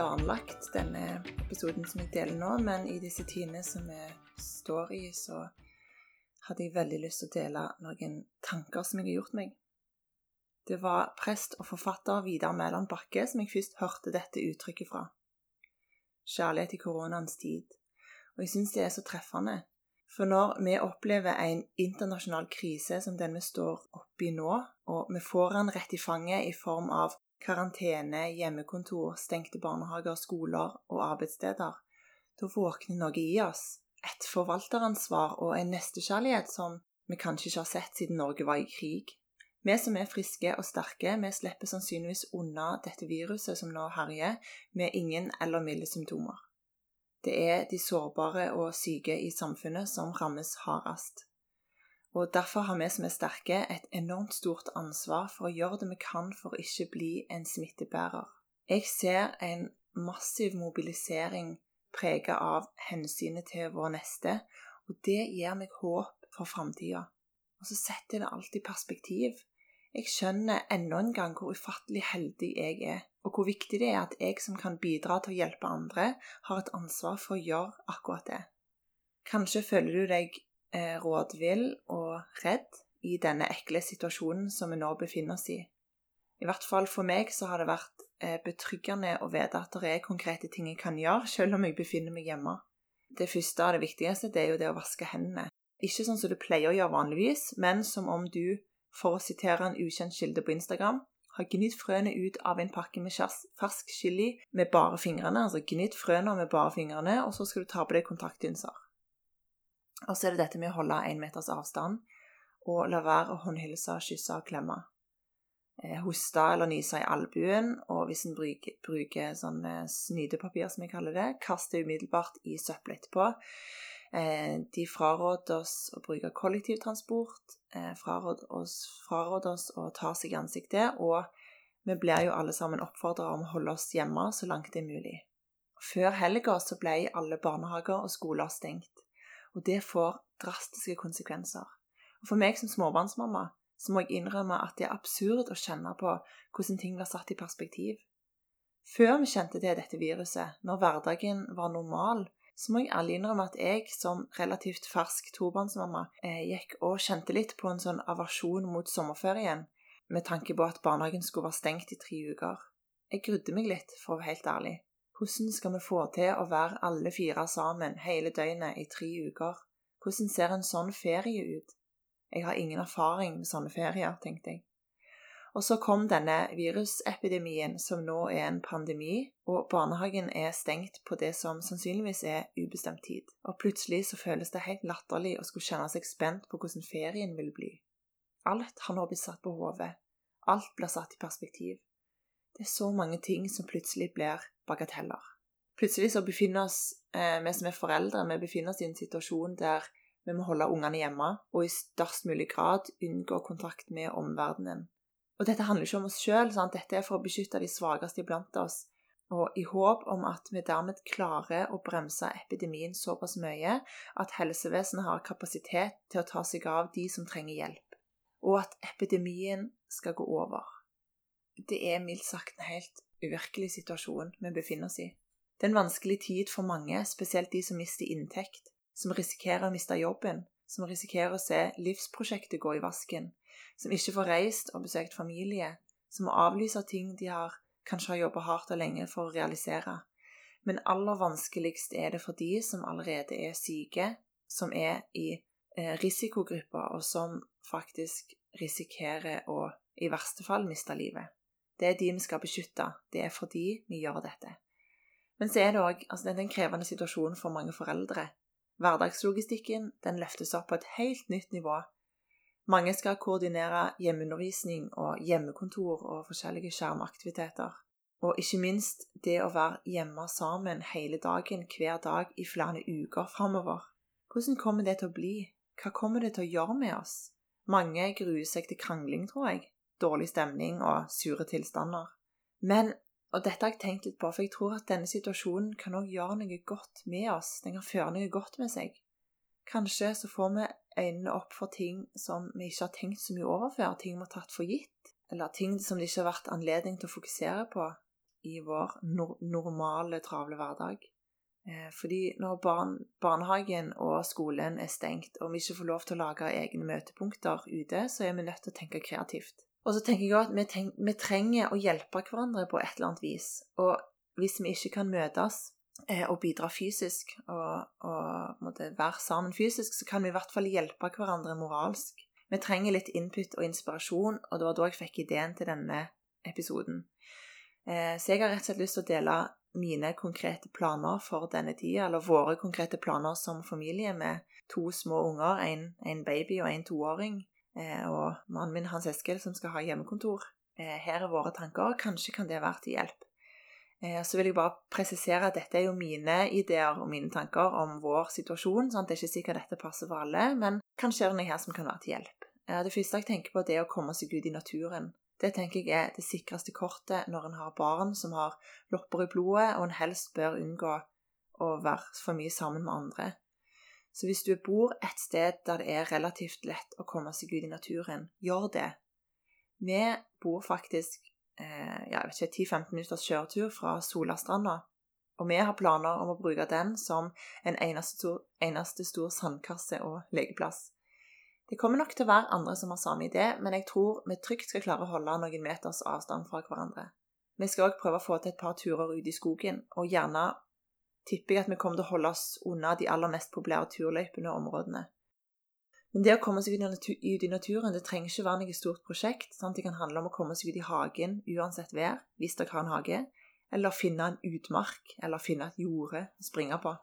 planlagt, denne episoden som jeg deler nå, men i disse tidene som vi står i, så hadde jeg veldig lyst til å dele noen tanker som jeg har gjort meg. Det var prest og forfatter Vidar Mæland Bakke som jeg først hørte dette uttrykket fra. Kjærlighet i koronaens tid. Og jeg syns det er så treffende. For når vi opplever en internasjonal krise som den vi står oppi nå, og vi får den rett i fanget i form av karantene, hjemmekontor, stengte barnehager, skoler og arbeidssteder, da våkner noe i oss. Et forvalteransvar og en nestekjærlighet som vi kanskje ikke har sett siden Norge var i krig. Vi som er friske og sterke, vi slipper sannsynligvis unna dette viruset som nå herjer, med ingen eller milde symptomer. Det er de sårbare og syke i samfunnet som rammes hardest. Og Derfor har vi som er sterke, et enormt stort ansvar for å gjøre det vi kan for å ikke bli en smittebærer. Jeg ser en massiv mobilisering preget av hensynet til vår neste, og det gir meg håp for framtida. Og så setter det alt i perspektiv. Jeg skjønner enda en gang hvor ufattelig heldig jeg er, og hvor viktig det er at jeg som kan bidra til å hjelpe andre, har et ansvar for å gjøre akkurat det. Kanskje føler du deg rådvill og redd i denne ekle situasjonen som vi nå befinner oss i. I hvert fall for meg så har det vært eh, betryggende å vite at det er konkrete ting jeg kan gjøre, selv om jeg befinner meg hjemme. Det første og det viktigste det er jo det å vaske hendene. Ikke sånn som du pleier å gjøre vanligvis, men som om du, for å sitere en ukjent kilde på Instagram, har gnidd frøene ut av en pakke med fersk chili med bare fingrene. Altså gnidd frøene med bare fingrene, og så skal du ta på deg kontaktlinser. Og så er det dette med å holde én meters avstand og la være å håndhilse, kysse og klemme. Eh, hoste eller nyse i albuen, og hvis en bruker, bruker sånn eh, snydepapir, som jeg kaller det, kast det umiddelbart i søpla etterpå. Eh, de fraråder oss å bruke kollektivtransport, fraråder oss, fraråder oss å ta seg i ansiktet, og vi blir jo alle sammen oppfordra om å holde oss hjemme så langt det er mulig. Før helga så ble alle barnehager og skoler stengt, og det får drastiske konsekvenser. Og For meg som småbarnsmamma så må jeg innrømme at det er absurd å kjenne på hvordan ting blir satt i perspektiv. Før vi kjente til dette viruset, når hverdagen var normal, så må jeg ærlig innrømme at jeg som relativt fersk tobarnsmamma eh, gikk og kjente litt på en sånn aversjon mot sommerferien, med tanke på at barnehagen skulle være stengt i tre uker. Jeg grudde meg litt, for å være helt ærlig. Hvordan skal vi få til å være alle fire sammen hele døgnet i tre uker? Hvordan ser en sånn ferie ut? Jeg har ingen erfaring med sånne ferier, tenkte jeg. Og så kom denne virusepidemien, som nå er en pandemi, og barnehagen er stengt på det som sannsynligvis er ubestemt tid. Og plutselig så føles det helt latterlig å skulle kjenne seg spent på hvordan ferien vil bli. Alt har nå blitt satt på hodet. Alt blir satt i perspektiv. Det er så mange ting som plutselig blir bagateller. Plutselig så befinner oss, eh, vi som er foreldre, vi befinner oss i en situasjon der vi må holde ungene hjemme og i størst mulig grad unngå kontakt med omverdenen. Og dette handler ikke om oss sjøl, dette er for å beskytte de svakeste iblant oss. Og i håp om at vi dermed klarer å bremse epidemien såpass mye at helsevesenet har kapasitet til å ta seg av de som trenger hjelp. Og at epidemien skal gå over. Det er mildt sagt en helt uvirkelig situasjon vi befinner oss i. Det er en vanskelig tid for mange, spesielt de som mister inntekt, som risikerer å miste jobben, som risikerer å se livsprosjektet gå i vasken, som ikke får reist og besøkt familie, som må avlyse ting de har, kanskje har jobba hardt og lenge for å realisere. Men aller vanskeligst er det for de som allerede er syke, som er i eh, risikogrupper, og som faktisk risikerer å i verste fall miste livet. Det er de vi skal beskytte. Det er fordi vi gjør dette. Men så er det òg altså en krevende situasjon for mange foreldre. Hverdagslogistikken den løftes opp på et helt nytt nivå mange skal koordinere hjemmeundervisning og hjemmekontor og forskjellige skjermaktiviteter. Og ikke minst det å være hjemme sammen hele dagen, hver dag, i flere uker framover. Hvordan kommer det til å bli? Hva kommer det til å gjøre med oss? Mange gruer seg til krangling, tror jeg. Dårlig stemning og sure tilstander. Men, og dette har jeg tenkt litt på, for jeg tror at denne situasjonen kan også gjøre noe godt med oss. Den kan føre noe godt med seg. Kanskje så får vi øynene opp for ting som vi ikke har tenkt så mye over før, ting vi har tatt for gitt, eller ting som det ikke har vært anledning til å fokusere på. i vår no normale, travle hverdag. Eh, fordi når barn, barnehagen og skolen er stengt, og vi ikke får lov til å lage egne møtepunkter ute, så er vi nødt til å tenke kreativt. Og så tenker jeg at vi, tenk, vi trenger å hjelpe hverandre på et eller annet vis. Og hvis vi ikke kan møtes eh, og bidra fysisk, og, og være sammen fysisk, så kan vi i hvert fall hjelpe hverandre moralsk. Vi trenger litt input og inspirasjon, og det var da jeg fikk ideen til denne episoden. Eh, så jeg har rett og slett lyst til å dele mine konkrete planer for denne tida, eller våre konkrete planer som familie med to små unger, en, en baby og en toåring, og mannen min Hans Eskil som skal ha hjemmekontor. Eh, her er våre tanker, kanskje kan det være til hjelp. Så vil jeg bare presisere at dette er jo mine ideer og mine tanker om vår situasjon. sånn at Det er ikke sikkert dette passer for alle, men kanskje er det noe her som kan være til hjelp. Det første jeg tenker på, det er å komme seg ut i naturen. Det tenker jeg er det sikreste kortet når en har barn som har lopper i blodet, og en helst bør unngå å være for mye sammen med andre. Så hvis du bor et sted der det er relativt lett å komme seg ut i naturen, gjør det. Vi bor faktisk eh, ja, 10-15 minutters kjøretur fra Solastranda, og vi har planer om å bruke den som en eneste stor, eneste stor sandkasse og lekeplass. Det kommer nok til å være andre som har samme idé, men jeg tror vi trygt skal klare å holde noen meters avstand fra hverandre. Vi skal òg prøve å få til et par turer ut i skogen, og gjerne tipper jeg at vi kommer til å holde oss unna de aller mest populære turløypene og områdene. Men det å komme seg ut i naturen det trenger ikke være noe stort prosjekt. Sant? Det kan handle om å komme seg ut i hagen uansett vær, hvis dere har en hage, eller finne en utmark, eller finne et jorde å springe på.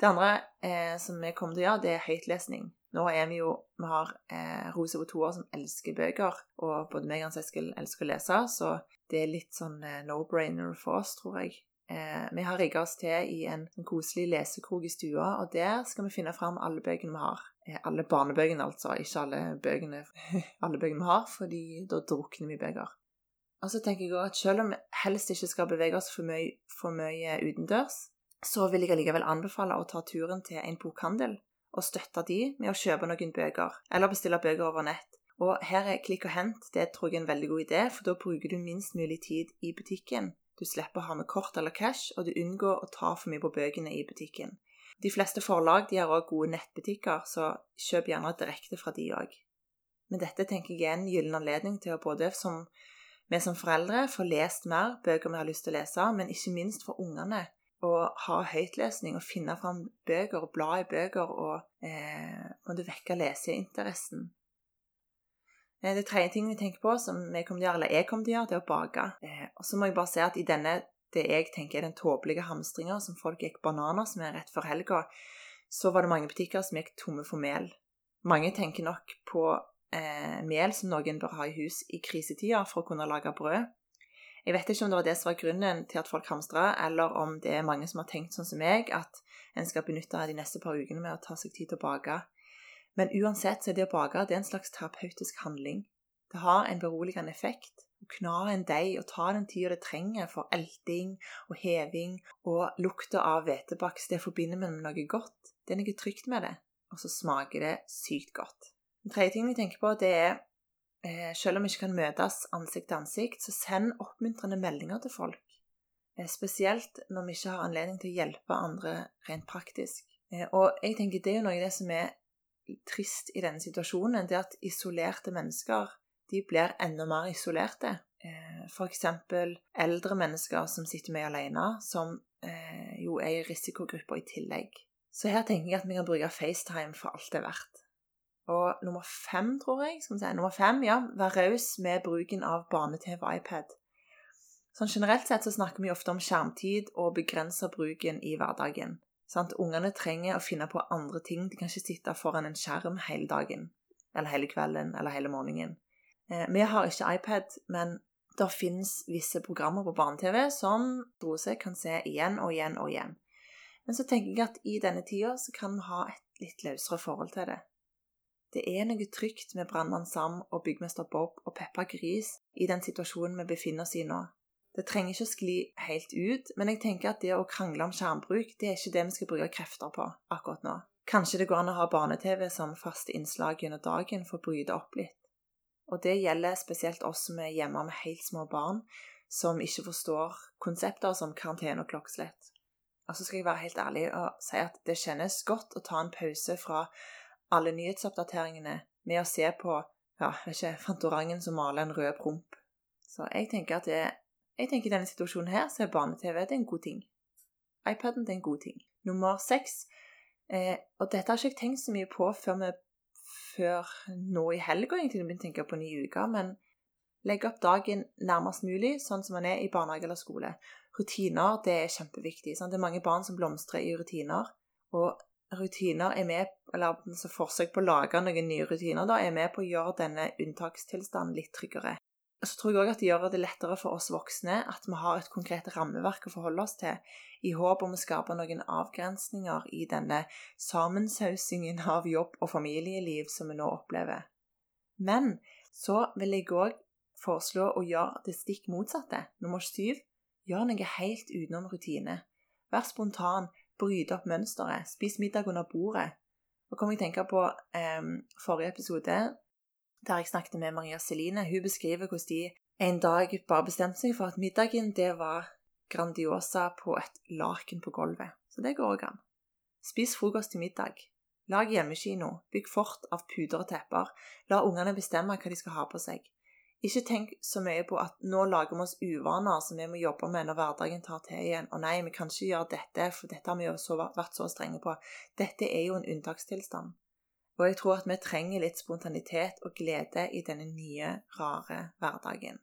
Det andre eh, som vi kommer til å gjøre, det er høytlesning. Nå er vi jo Vi har eh, Rose på to år som elsker bøker, og både meg og Hans Eskil elsker å lese, så det er litt sånn eh, no-brainer for oss, tror jeg. Eh, vi har rigga oss til i en, en koselig lesekrok i stua, og der skal vi finne fram alle bøkene vi har. Eh, alle barnebøkene, altså. Ikke alle bøkene, alle bøkene vi har, fordi da drukner vi bøker. Og så tenker jeg også at selv om vi helst ikke skal bevege oss for mye, for mye utendørs, så vil jeg allikevel anbefale å ta turen til en bokhandel og støtte de med å kjøpe noen bøker, eller bestille bøker over nett. Og her er klikk og hent det tror jeg er en veldig god idé, for da bruker du minst mulig tid i butikken. Du slipper å ha med kort eller cash, og du unngår å ta for mye på bøkene i butikken. De fleste forlag de har også gode nettbutikker, så kjøp gjerne direkte fra de òg. Men dette tenker jeg er en gyllen anledning til å både som vi som foreldre får lest mer bøker vi har lyst til å lese, men ikke minst for ungene å ha høytlesning og finne fram bøker og bla i bøker og eh, vekke leseinteressen. Eh, det tredje ting vi tenker på, som jeg kommer til å gjøre, eller jeg kommer til å gjøre, det er å bake. Eh, og så må jeg bare si at i denne, det jeg tenker er den tåpelige hamstringa som folk gikk bananas med rett før helga, så var det mange butikker som gikk tomme for mel. Mange tenker nok på eh, mel som noen bør ha i hus i krisetider for å kunne lage brød. Jeg vet ikke om det var det som var grunnen til at folk hamstra, eller om det er mange som har tenkt sånn som meg, at en skal benytte de neste par ukene med å ta seg tid til å bake. Men uansett så er det å bake det er en slags terapeutisk handling. Det har en beroligende effekt. Å kna en deig og ta den tida det trenger for elting og heving og lukta av hvetebakst, det forbinder vi med noe godt. Det er noe trygt med det, og så smaker det sykt godt. Den tredje tingen vi tenker på, det er Eh, selv om vi ikke kan møtes ansikt til ansikt, så send oppmuntrende meldinger til folk. Eh, spesielt når vi ikke har anledning til å hjelpe andre rent praktisk. Eh, og jeg tenker det er jo noe av det som er trist i denne situasjonen, det at isolerte mennesker de blir enda mer isolerte. F.eks. eldre mennesker som sitter mye alene, som jo er i risikogrupper i tillegg. Så her tenker jeg at vi kan bruke FaceTime for alt det er verdt. Og nummer fem, tror jeg, skal vi si, nummer fem, ja, vær raus med bruken av barne-TV og iPad. Sånn Generelt sett så snakker vi ofte om skjermtid og begrenser bruken i hverdagen. Sant? Ungene trenger å finne på andre ting. De kan ikke sitte foran en skjerm hele dagen, eller hele kvelden, eller hele morgenen. Eh, vi har ikke iPad, men det finnes visse programmer på barne-TV som Rose kan se igjen og igjen og igjen. Men så tenker jeg at i denne tida så kan vi ha et litt løsere forhold til det. Det er noe trygt med brannmann Sam og byggmester Bob og Peppa Gris i den situasjonen vi befinner oss i nå. Det trenger ikke å skli helt ut, men jeg tenker at det å krangle om skjermbruk, det er ikke det vi skal bruke krefter på akkurat nå. Kanskje det går an å ha barne-TV som faste innslag gjennom dagen for å bryte opp litt. Og det gjelder spesielt oss som er hjemme med helt små barn, som ikke forstår konsepter som karantene og klokkeslett. Og så skal jeg være helt ærlig og si at det kjennes godt å ta en pause fra alle nyhetsoppdateringene med å se på ja, ikke, Fantorangen som maler en rød promp. Så jeg tenker at det, jeg tenker i denne situasjonen her så er barne-TV en god ting. iPaden er en god ting. Nummer seks eh, Og dette har ikke jeg tenkt så mye på før, vi, før nå i helga, egentlig, begynte å tenke på ny uke. Men legge opp dagen nærmest mulig, sånn som man er i barnehage eller skole. Rutiner det er kjempeviktig. Sant? Det er mange barn som blomstrer i rutiner. Og rutiner er med, eller altså forsøk på å lage noen nye rutiner da, er med på å gjøre denne unntakstilstanden litt tryggere. Så tror jeg òg at det gjør det lettere for oss voksne at vi har et konkret rammeverk å forholde oss til, i håp om å skape noen avgrensninger i denne sammensausingen av jobb og familieliv som vi nå opplever. Men så vil jeg òg foreslå å gjøre det stikk motsatte. Nummer syv gjør noe helt utenom rutine. Vær spontan, bryt opp mønsteret, spis middag under bordet. Og kom jeg tenke på eh, forrige episode, der jeg snakket med Maria Celine. Hun beskriver hvordan de en dag bare bestemte seg for at middagen det var Grandiosa på et laken på gulvet. Så det går òg an. Spis frokost til middag. Lag hjemmekino. Bygg fort av puter og tepper. La ungene bestemme hva de skal ha på seg. Ikke tenk så mye på at nå lager vi oss uvaner som vi må jobbe med når hverdagen tar til igjen. Og nei, vi kan ikke gjøre dette, for dette har vi jo vært så strenge på. Dette er jo en unntakstilstand. Og jeg tror at vi trenger litt spontanitet og glede i denne nye, rare hverdagen.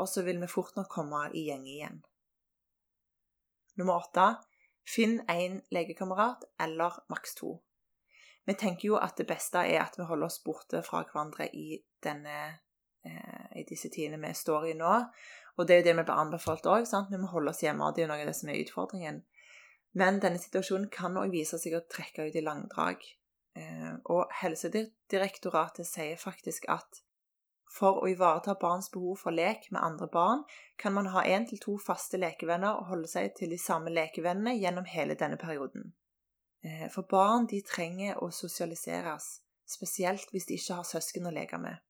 Og så vil vi fort nok komme i gjeng igjen. Nummer åtte finn én legekamerat eller maks to. Vi tenker jo at det beste er at vi holder oss borte fra hverandre i denne eh, i disse tidene vi står i nå. Og det er jo det vi blir anbefalt òg. Vi må holde oss hjemme. Det er jo noe av det som er utfordringen. Men denne situasjonen kan òg vise seg å trekke ut i langdrag. Eh, og Helsedirektoratet sier faktisk at for å ivareta barns behov for lek med andre barn, kan man ha én til to faste lekevenner og holde seg til de samme lekevennene gjennom hele denne perioden. Eh, for barn de trenger å sosialiseres, spesielt hvis de ikke har søsken å leke med.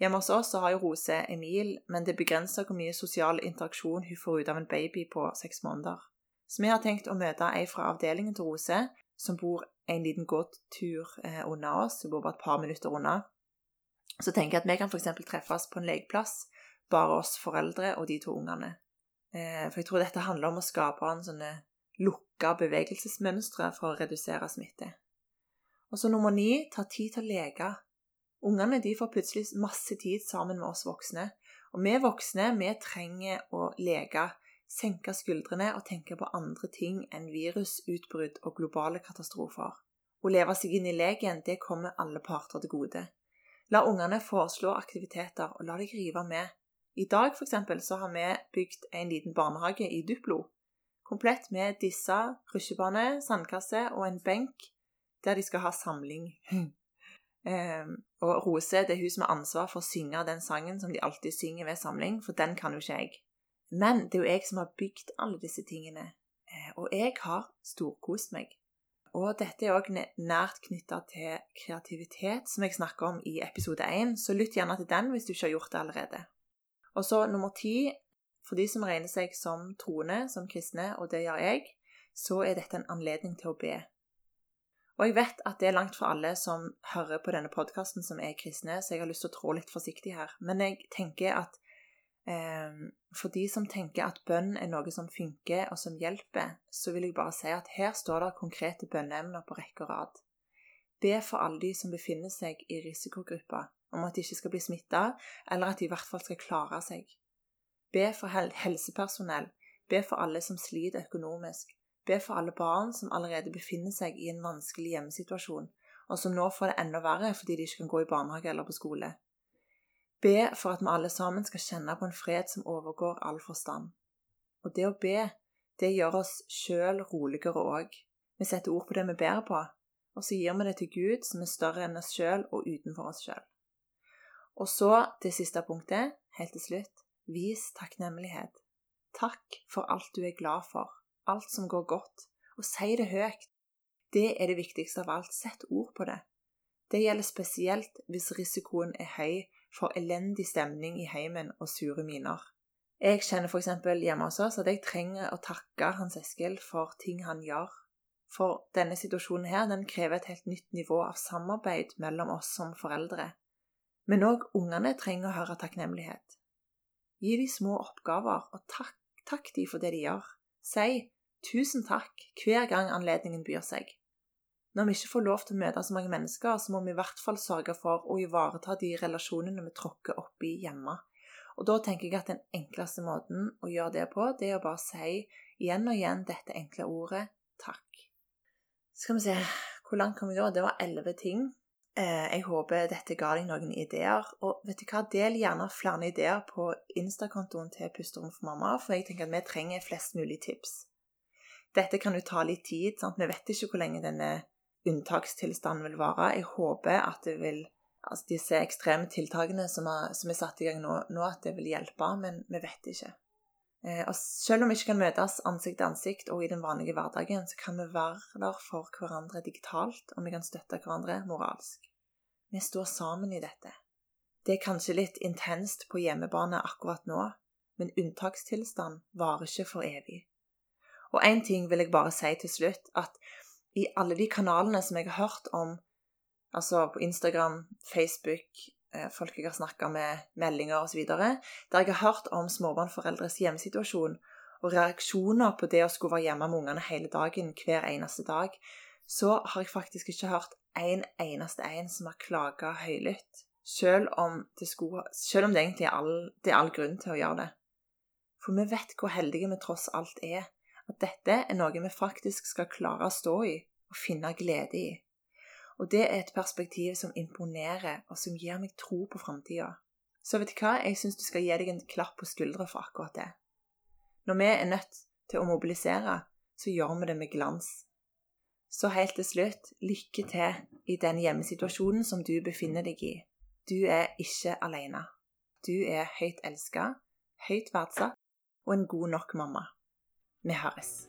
Hjemme hos oss har jo Rose Emil, men det begrenser hvor mye sosial interaksjon hun får ut av en baby på seks måneder. Så vi har tenkt å møte ei fra avdelingen til Rose, som bor en liten gåtur eh, unna oss. Hun bor bare et par minutter unna. Så tenker jeg at vi kan f.eks. treffes på en lekeplass, bare oss foreldre og de to ungene. Eh, for jeg tror dette handler om å skape en sånne lukka bevegelsesmønstre for å redusere smitte. Og så nummer ni ta tid til å leke. Ungene de får plutselig masse tid sammen med oss voksne. Og vi voksne vi trenger å leke, senke skuldrene og tenke på andre ting enn virusutbrudd og globale katastrofer. Å leve seg inn i leken det kommer alle parter til gode. La ungene foreslå aktiviteter, og la deg rive med. I dag for eksempel, så har vi bygd en liten barnehage i Duplo. Komplett med disse, rusjebane, sandkasse og en benk der de skal ha samling. Um, og Rose det er hun som har ansvar for å synge den sangen som de alltid synger ved samling, for den kan jo ikke jeg. Men det er jo jeg som har bygd alle disse tingene, eh, og jeg har storkost meg. Og dette er òg nært knytta til kreativitet, som jeg snakker om i episode 1, så lytt gjerne til den hvis du ikke har gjort det allerede. Og så nummer ti, for de som regner seg som troende, som kristne, og det gjør jeg, så er dette en anledning til å be. Og jeg vet at det er langt fra alle som hører på denne podkasten som er kristne, så jeg har lyst til å trå litt forsiktig her. Men jeg tenker at for de som tenker at bønn er noe som funker og som hjelper, så vil jeg bare si at her står det konkrete bønneemner på rekke og rad. Be for alle de som befinner seg i risikogruppa, om at de ikke skal bli smitta, eller at de i hvert fall skal klare seg. Be for helsepersonell. Be for alle som sliter økonomisk. Be for alle barn som allerede befinner seg i en vanskelig hjemmesituasjon, og som nå får det enda verre fordi de ikke kan gå i barnehage eller på skole. Be for at vi alle sammen skal kjenne på en fred som overgår all forstand. Og det å be, det gjør oss sjøl roligere òg. Vi setter ord på det vi ber på, og så gir vi det til Gud, som er større enn oss sjøl og utenfor oss sjøl. Og så det siste punktet, helt til slutt, vis takknemlighet. Takk for alt du er glad for alt som går godt, og si det høyt. Det er det viktigste av alt. Sett ord på det. Det gjelder spesielt hvis risikoen er høy for elendig stemning i heimen og sure miner. Jeg kjenner f.eks. hjemme hos oss at jeg trenger å takke Hans Eskil for ting han gjør. For denne situasjonen her, den krever et helt nytt nivå av samarbeid mellom oss som foreldre. Men òg ungene trenger å høre takknemlighet. Gi de små oppgaver, og takk, takk de for det de gjør. Si tusen takk hver gang anledningen byr seg. Når vi ikke får lov til å møte så mange mennesker, så må vi i hvert fall sørge for å ivareta de relasjonene vi tråkker opp i hjemme. Og da tenker jeg at den enkleste måten å gjøre det på, det er å bare si igjen og igjen dette enkle ordet takk. Skal vi se Hvor langt kom vi da? Det var elleve ting. Eh, jeg håper dette ga deg noen ideer. Og vet du hva, del gjerne flere ideer på Insta-kontoen til Pusterom for mamma, for jeg tenker at vi trenger flest mulig tips. Dette kan jo ta litt tid. sant? Vi vet ikke hvor lenge denne unntakstilstanden vil vare. Jeg håper at vil altså disse ekstreme tiltakene som er, som er satt i gang nå, nå, at det vil hjelpe, men vi vet ikke. Eh, og selv om vi ikke kan møtes ansikt til ansikt og i den vanlige hverdagen, så kan vi være der for hverandre digitalt, og vi kan støtte hverandre moralsk. Vi står sammen i dette. Det er kanskje litt intenst på hjemmebane akkurat nå, men unntakstilstand varer ikke for evig. Og én ting vil jeg bare si til slutt, at i alle de kanalene som jeg har hørt om altså på Instagram, Facebook, eh, folk jeg har snakka med, meldinger osv., der jeg har hørt om småbarnsforeldres hjemmesituasjon og reaksjoner på det å skulle være hjemme med ungene hele dagen hver eneste dag, så har jeg faktisk ikke hørt en eneste en som har klaga høylytt. Selv om, det skulle, selv om det egentlig er all, det er all grunn til å gjøre det. For vi vet hvor heldige vi tross alt er. At dette er noe vi faktisk skal klare å stå i og finne glede i. Og det er et perspektiv som imponerer, og som gir meg tro på framtida. Så vet du hva, jeg syns du skal gi deg en klapp på skuldra for akkurat det. Når vi er nødt til å mobilisere, så gjør vi det med glans. Så helt til slutt, lykke til i den hjemmesituasjonen som du befinner deg i. Du er ikke alene. Du er høyt elska, høyt verdsatt og en god nok mamma. Vi høres.